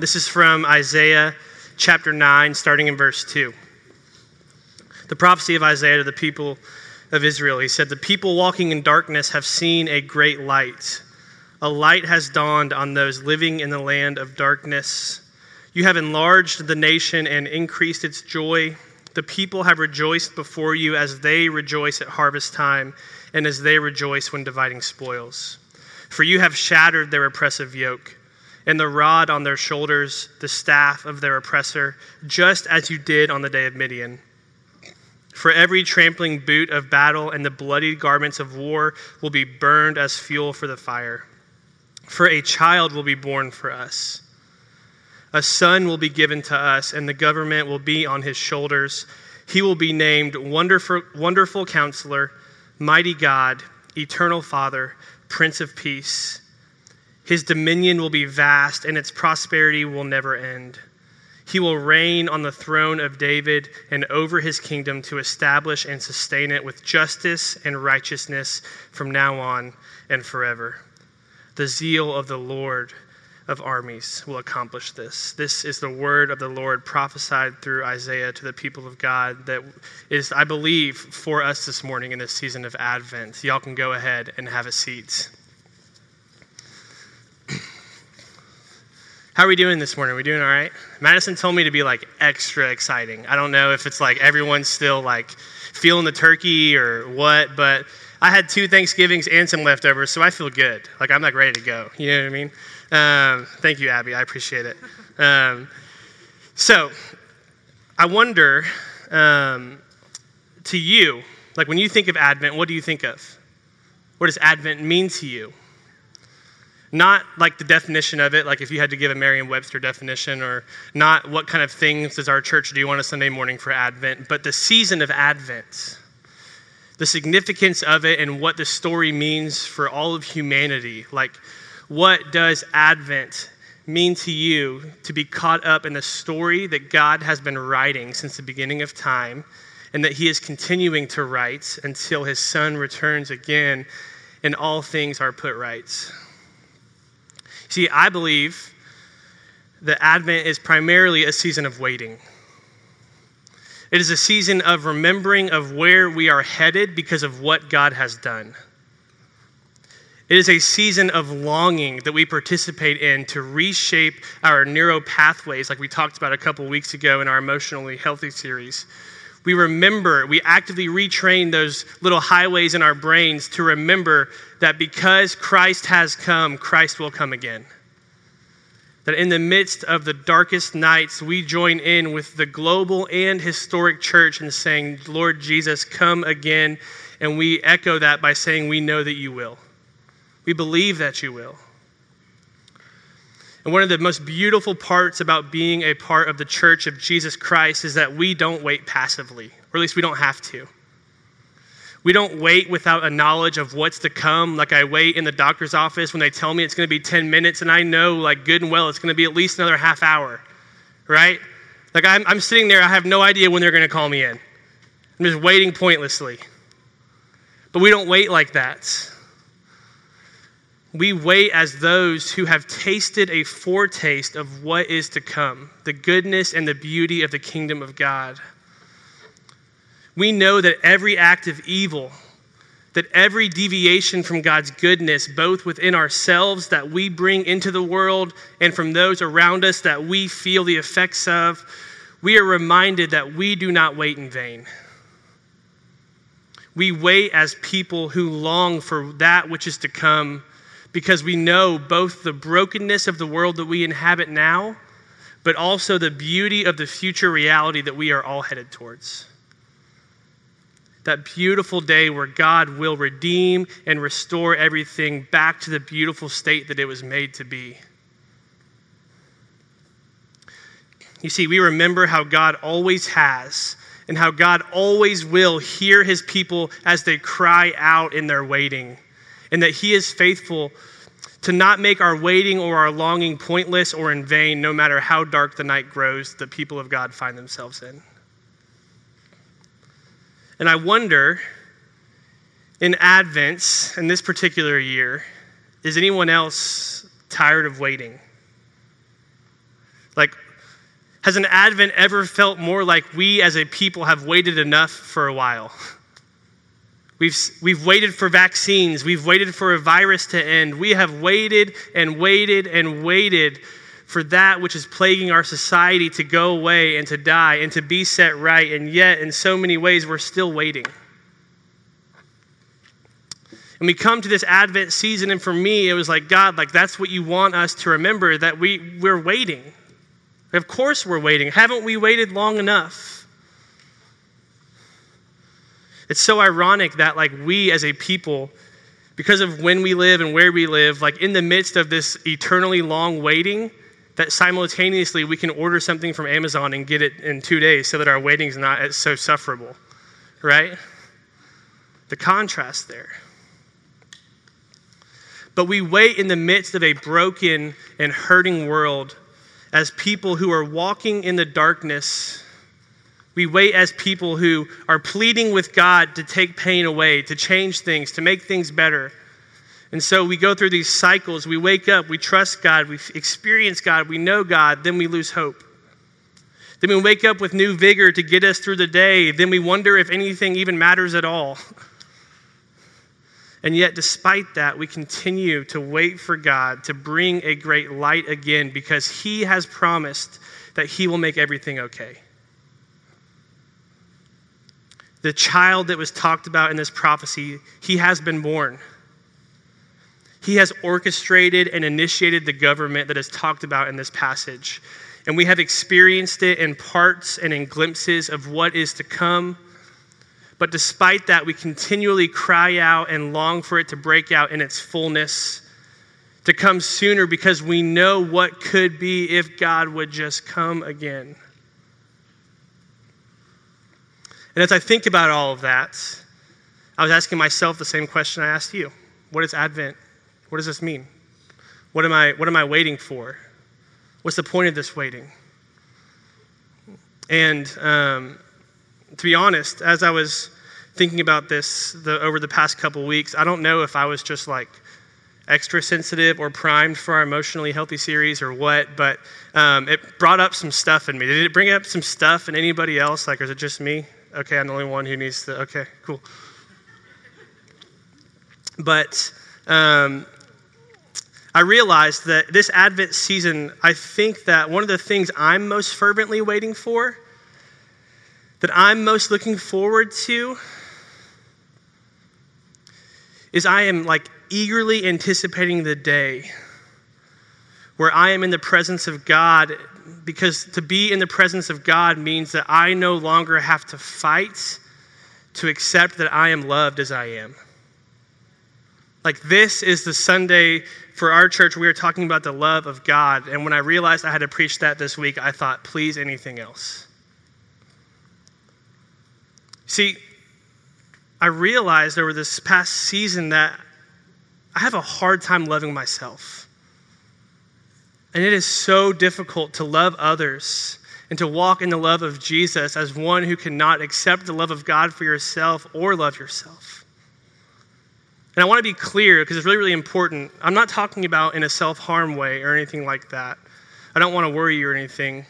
this is from Isaiah chapter 9, starting in verse 2. The prophecy of Isaiah to the people of Israel. He said, The people walking in darkness have seen a great light. A light has dawned on those living in the land of darkness. You have enlarged the nation and increased its joy. The people have rejoiced before you as they rejoice at harvest time and as they rejoice when dividing spoils. For you have shattered their oppressive yoke and the rod on their shoulders, the staff of their oppressor, just as you did on the day of Midian. For every trampling boot of battle and the bloodied garments of war will be burned as fuel for the fire. For a child will be born for us. A son will be given to us, and the government will be on his shoulders. He will be named Wonderful, Wonderful Counselor, Mighty God, Eternal Father, Prince of Peace. His dominion will be vast, and its prosperity will never end. He will reign on the throne of David and over his kingdom to establish and sustain it with justice and righteousness from now on and forever. The zeal of the Lord of armies will accomplish this. This is the word of the Lord prophesied through Isaiah to the people of God that is, I believe, for us this morning in this season of Advent. Y'all can go ahead and have a seat. How are we doing this morning? Are we doing all right? Madison told me to be like extra exciting. I don't know if it's like everyone's still like feeling the turkey or what, but I had two Thanksgivings and some leftovers, so I feel good. Like I'm like ready to go. You know what I mean? Um, thank you, Abby. I appreciate it. Um, so I wonder um, to you, like when you think of Advent, what do you think of? What does Advent mean to you? Not like the definition of it, like if you had to give a Merriam Webster definition, or not what kind of things does our church do on a Sunday morning for Advent, but the season of Advent, the significance of it, and what the story means for all of humanity. Like, what does Advent mean to you to be caught up in the story that God has been writing since the beginning of time, and that He is continuing to write until His Son returns again and all things are put right? See, I believe that Advent is primarily a season of waiting. It is a season of remembering of where we are headed because of what God has done. It is a season of longing that we participate in to reshape our neuro pathways, like we talked about a couple weeks ago in our emotionally healthy series. We remember, we actively retrain those little highways in our brains to remember that because Christ has come, Christ will come again. That in the midst of the darkest nights, we join in with the global and historic church in saying, Lord Jesus, come again. And we echo that by saying, We know that you will. We believe that you will. And one of the most beautiful parts about being a part of the church of Jesus Christ is that we don't wait passively, or at least we don't have to. We don't wait without a knowledge of what's to come. Like I wait in the doctor's office when they tell me it's going to be 10 minutes, and I know, like, good and well, it's going to be at least another half hour, right? Like I'm, I'm sitting there, I have no idea when they're going to call me in. I'm just waiting pointlessly. But we don't wait like that. We wait as those who have tasted a foretaste of what is to come, the goodness and the beauty of the kingdom of God. We know that every act of evil, that every deviation from God's goodness, both within ourselves that we bring into the world and from those around us that we feel the effects of, we are reminded that we do not wait in vain. We wait as people who long for that which is to come because we know both the brokenness of the world that we inhabit now, but also the beauty of the future reality that we are all headed towards. That beautiful day where God will redeem and restore everything back to the beautiful state that it was made to be. You see, we remember how God always has and how God always will hear his people as they cry out in their waiting and that He is faithful to not make our waiting or our longing pointless or in vain, no matter how dark the night grows the people of God find themselves in. And I wonder, in Advent, in this particular year, is anyone else tired of waiting? Like, has an Advent ever felt more like we as a people have waited enough for a while? We've, we've waited for vaccines. We've waited for a virus to end. We have waited and waited and waited for that which is plaguing our society to go away and to die and to be set right. And yet, in so many ways, we're still waiting. And we come to this Advent season, and for me, it was like, God, like that's what you want us to remember that we, we're waiting. Of course, we're waiting. Haven't we waited long enough? It's so ironic that, like, we as a people, because of when we live and where we live, like, in the midst of this eternally long waiting, that simultaneously we can order something from Amazon and get it in two days so that our waiting is not so sufferable, right? The contrast there. But we wait in the midst of a broken and hurting world as people who are walking in the darkness. We wait as people who are pleading with God to take pain away, to change things, to make things better. And so we go through these cycles. We wake up, we trust God, we experience God, we know God, then we lose hope. Then we wake up with new vigor to get us through the day. Then we wonder if anything even matters at all. And yet, despite that, we continue to wait for God to bring a great light again because He has promised that He will make everything okay. The child that was talked about in this prophecy, he has been born. He has orchestrated and initiated the government that is talked about in this passage. And we have experienced it in parts and in glimpses of what is to come but despite that, we continually cry out and long for it to break out in its fullness, to come sooner because we know what could be if God would just come again. And as I think about all of that, I was asking myself the same question I asked you What is Advent? What does this mean? What am I, what am I waiting for? What's the point of this waiting? And um, to be honest, as I was thinking about this the, over the past couple weeks, I don't know if I was just like extra sensitive or primed for our emotionally healthy series or what, but um, it brought up some stuff in me. Did it bring up some stuff in anybody else? Like, is it just me? Okay, I'm the only one who needs to. Okay, cool. But um, I realized that this Advent season, I think that one of the things I'm most fervently waiting for that I'm most looking forward to is I am like eagerly anticipating the day where I am in the presence of God because to be in the presence of God means that I no longer have to fight to accept that I am loved as I am. Like, this is the Sunday for our church. We are talking about the love of God. And when I realized I had to preach that this week, I thought, please, anything else. See, I realized over this past season that I have a hard time loving myself. And it is so difficult to love others and to walk in the love of Jesus as one who cannot accept the love of God for yourself or love yourself. And I want to be clear because it's really, really important. I'm not talking about in a self harm way or anything like that. I don't want to worry you or anything.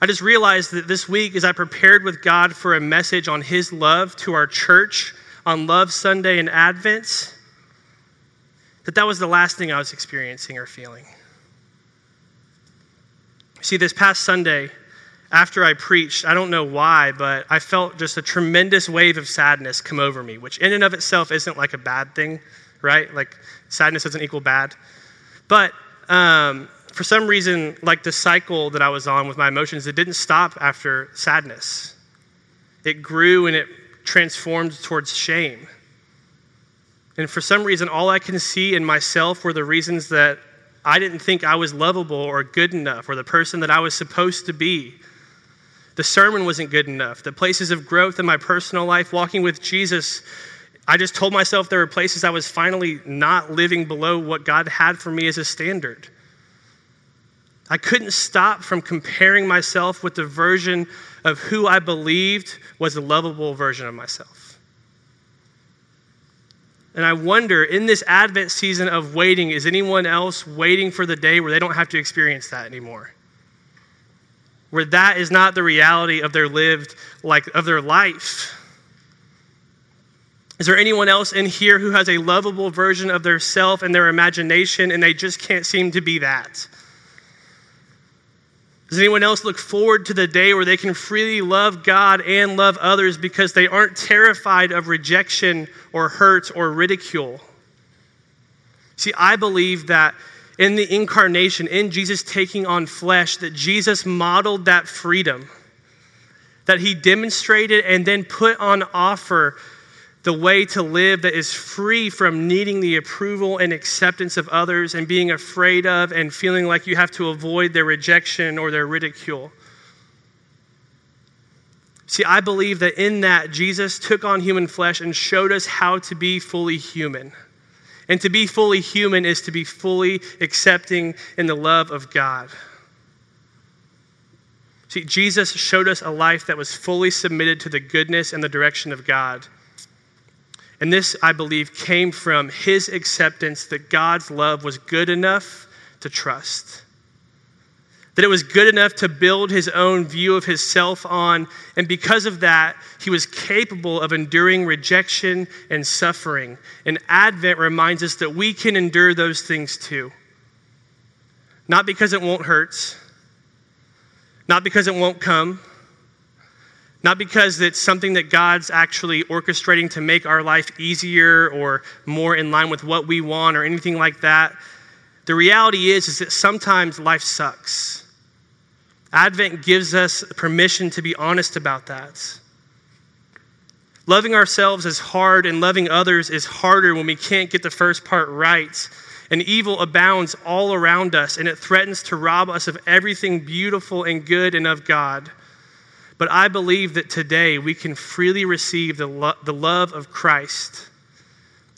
I just realized that this week, as I prepared with God for a message on His love to our church on Love Sunday and Advent, that that was the last thing I was experiencing or feeling. See, this past Sunday, after I preached, I don't know why, but I felt just a tremendous wave of sadness come over me, which in and of itself isn't like a bad thing, right? Like sadness doesn't equal bad. But um, for some reason, like the cycle that I was on with my emotions, it didn't stop after sadness. It grew and it transformed towards shame. And for some reason, all I can see in myself were the reasons that I didn't think I was lovable or good enough or the person that I was supposed to be. The sermon wasn't good enough. The places of growth in my personal life, walking with Jesus, I just told myself there were places I was finally not living below what God had for me as a standard. I couldn't stop from comparing myself with the version of who I believed was a lovable version of myself. And I wonder in this Advent season of waiting, is anyone else waiting for the day where they don't have to experience that anymore? where that is not the reality of their lived like of their life. Is there anyone else in here who has a lovable version of their self and their imagination and they just can't seem to be that? Does anyone else look forward to the day where they can freely love God and love others because they aren't terrified of rejection or hurt or ridicule? See, I believe that in the incarnation, in Jesus taking on flesh, that Jesus modeled that freedom, that he demonstrated and then put on offer the way to live that is free from needing the approval and acceptance of others and being afraid of and feeling like you have to avoid their rejection or their ridicule. See, I believe that in that, Jesus took on human flesh and showed us how to be fully human. And to be fully human is to be fully accepting in the love of God. See, Jesus showed us a life that was fully submitted to the goodness and the direction of God. And this, I believe, came from his acceptance that God's love was good enough to trust. That it was good enough to build his own view of himself on. And because of that, he was capable of enduring rejection and suffering. And Advent reminds us that we can endure those things too. Not because it won't hurt, not because it won't come, not because it's something that God's actually orchestrating to make our life easier or more in line with what we want or anything like that. The reality is, is that sometimes life sucks. Advent gives us permission to be honest about that. Loving ourselves is hard, and loving others is harder when we can't get the first part right. And evil abounds all around us, and it threatens to rob us of everything beautiful and good and of God. But I believe that today we can freely receive the, lo- the love of Christ.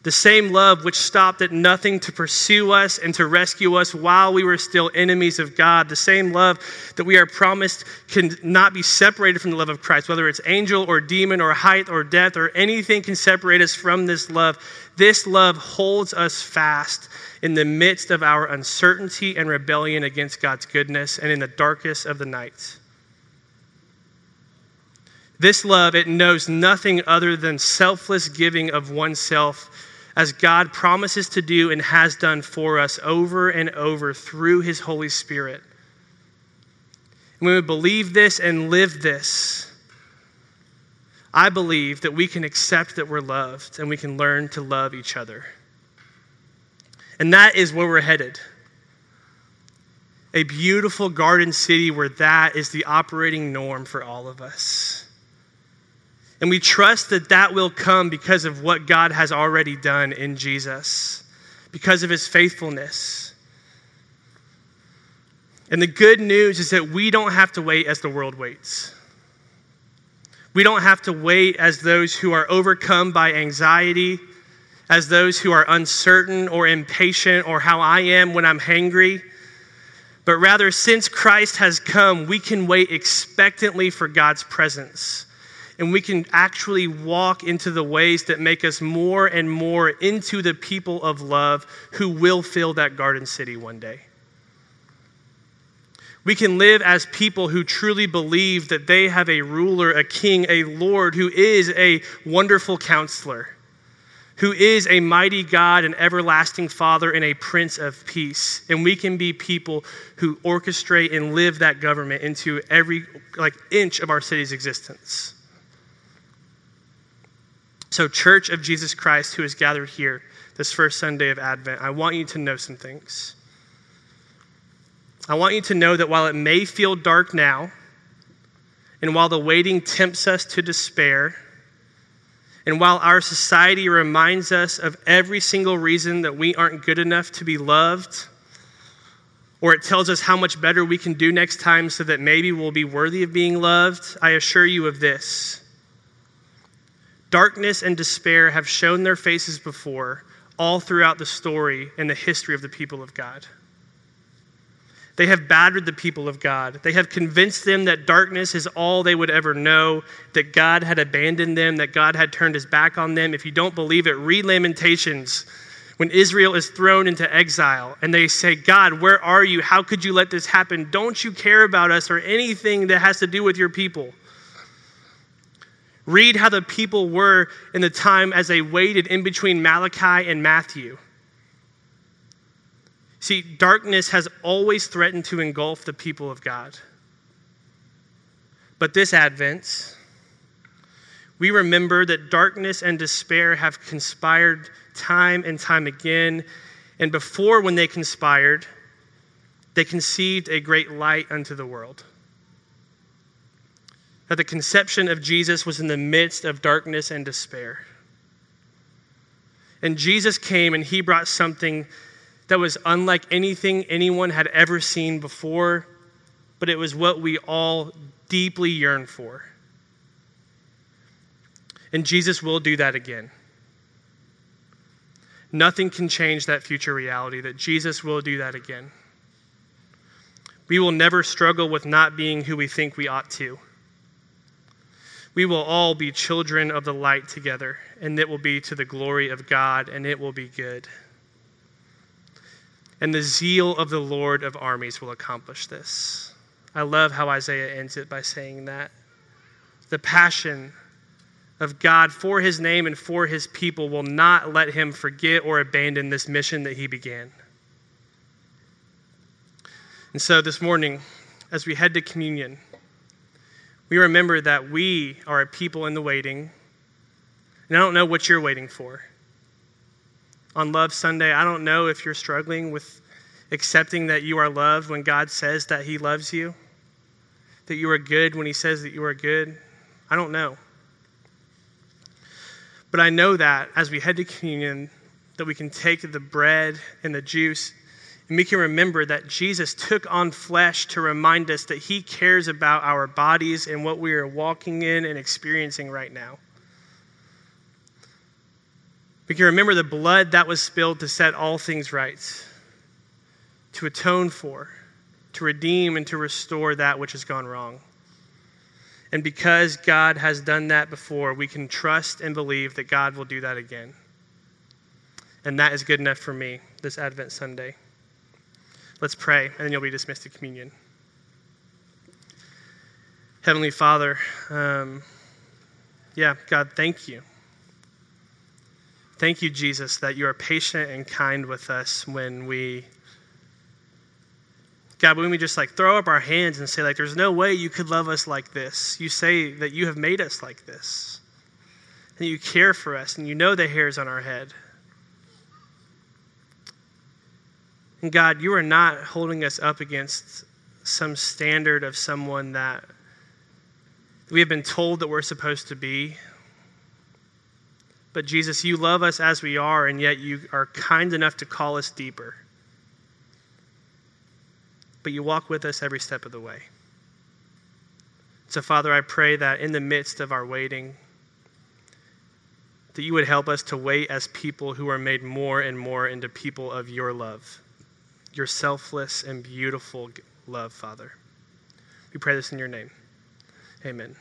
The same love which stopped at nothing to pursue us and to rescue us while we were still enemies of God. The same love that we are promised can not be separated from the love of Christ, whether it's angel or demon or height or death or anything can separate us from this love. This love holds us fast in the midst of our uncertainty and rebellion against God's goodness and in the darkest of the nights. This love, it knows nothing other than selfless giving of oneself, as God promises to do and has done for us over and over through his Holy Spirit. And when we believe this and live this, I believe that we can accept that we're loved and we can learn to love each other. And that is where we're headed. A beautiful garden city where that is the operating norm for all of us. And we trust that that will come because of what God has already done in Jesus, because of his faithfulness. And the good news is that we don't have to wait as the world waits. We don't have to wait as those who are overcome by anxiety, as those who are uncertain or impatient, or how I am when I'm hangry. But rather, since Christ has come, we can wait expectantly for God's presence and we can actually walk into the ways that make us more and more into the people of love who will fill that garden city one day. We can live as people who truly believe that they have a ruler, a king, a Lord who is a wonderful counselor, who is a mighty God, an everlasting Father, and a Prince of Peace. And we can be people who orchestrate and live that government into every like inch of our city's existence. So, Church of Jesus Christ, who is gathered here this first Sunday of Advent, I want you to know some things. I want you to know that while it may feel dark now, and while the waiting tempts us to despair, and while our society reminds us of every single reason that we aren't good enough to be loved, or it tells us how much better we can do next time so that maybe we'll be worthy of being loved, I assure you of this Darkness and despair have shown their faces before, all throughout the story and the history of the people of God. They have battered the people of God. They have convinced them that darkness is all they would ever know, that God had abandoned them, that God had turned his back on them. If you don't believe it, read Lamentations When Israel is thrown into exile and they say, God, where are you? How could you let this happen? Don't you care about us or anything that has to do with your people? Read how the people were in the time as they waited in between Malachi and Matthew. See, darkness has always threatened to engulf the people of God. But this Advent, we remember that darkness and despair have conspired time and time again. And before, when they conspired, they conceived a great light unto the world that the conception of Jesus was in the midst of darkness and despair. And Jesus came and he brought something that was unlike anything anyone had ever seen before, but it was what we all deeply yearn for. And Jesus will do that again. Nothing can change that future reality, that Jesus will do that again. We will never struggle with not being who we think we ought to we will all be children of the light together, and it will be to the glory of God, and it will be good. And the zeal of the Lord of armies will accomplish this. I love how Isaiah ends it by saying that. The passion of God for his name and for his people will not let him forget or abandon this mission that he began. And so this morning, as we head to communion, we remember that we are a people in the waiting. And I don't know what you're waiting for. On Love Sunday, I don't know if you're struggling with accepting that you are loved when God says that He loves you, that you are good when He says that you are good. I don't know. But I know that as we head to communion, that we can take the bread and the juice we can remember that Jesus took on flesh to remind us that he cares about our bodies and what we are walking in and experiencing right now. We can remember the blood that was spilled to set all things right, to atone for, to redeem, and to restore that which has gone wrong. And because God has done that before, we can trust and believe that God will do that again. And that is good enough for me this Advent Sunday. Let's pray, and then you'll be dismissed to communion. Heavenly Father, um, yeah, God, thank you. Thank you, Jesus, that you are patient and kind with us when we, God, when we just like throw up our hands and say, like, there's no way you could love us like this. You say that you have made us like this, and you care for us, and you know the hairs on our head. God, you are not holding us up against some standard of someone that we have been told that we're supposed to be. But Jesus, you love us as we are, and yet you are kind enough to call us deeper. But you walk with us every step of the way. So, Father, I pray that in the midst of our waiting, that you would help us to wait as people who are made more and more into people of your love your selfless and beautiful love, Father. We pray this in your name. Amen.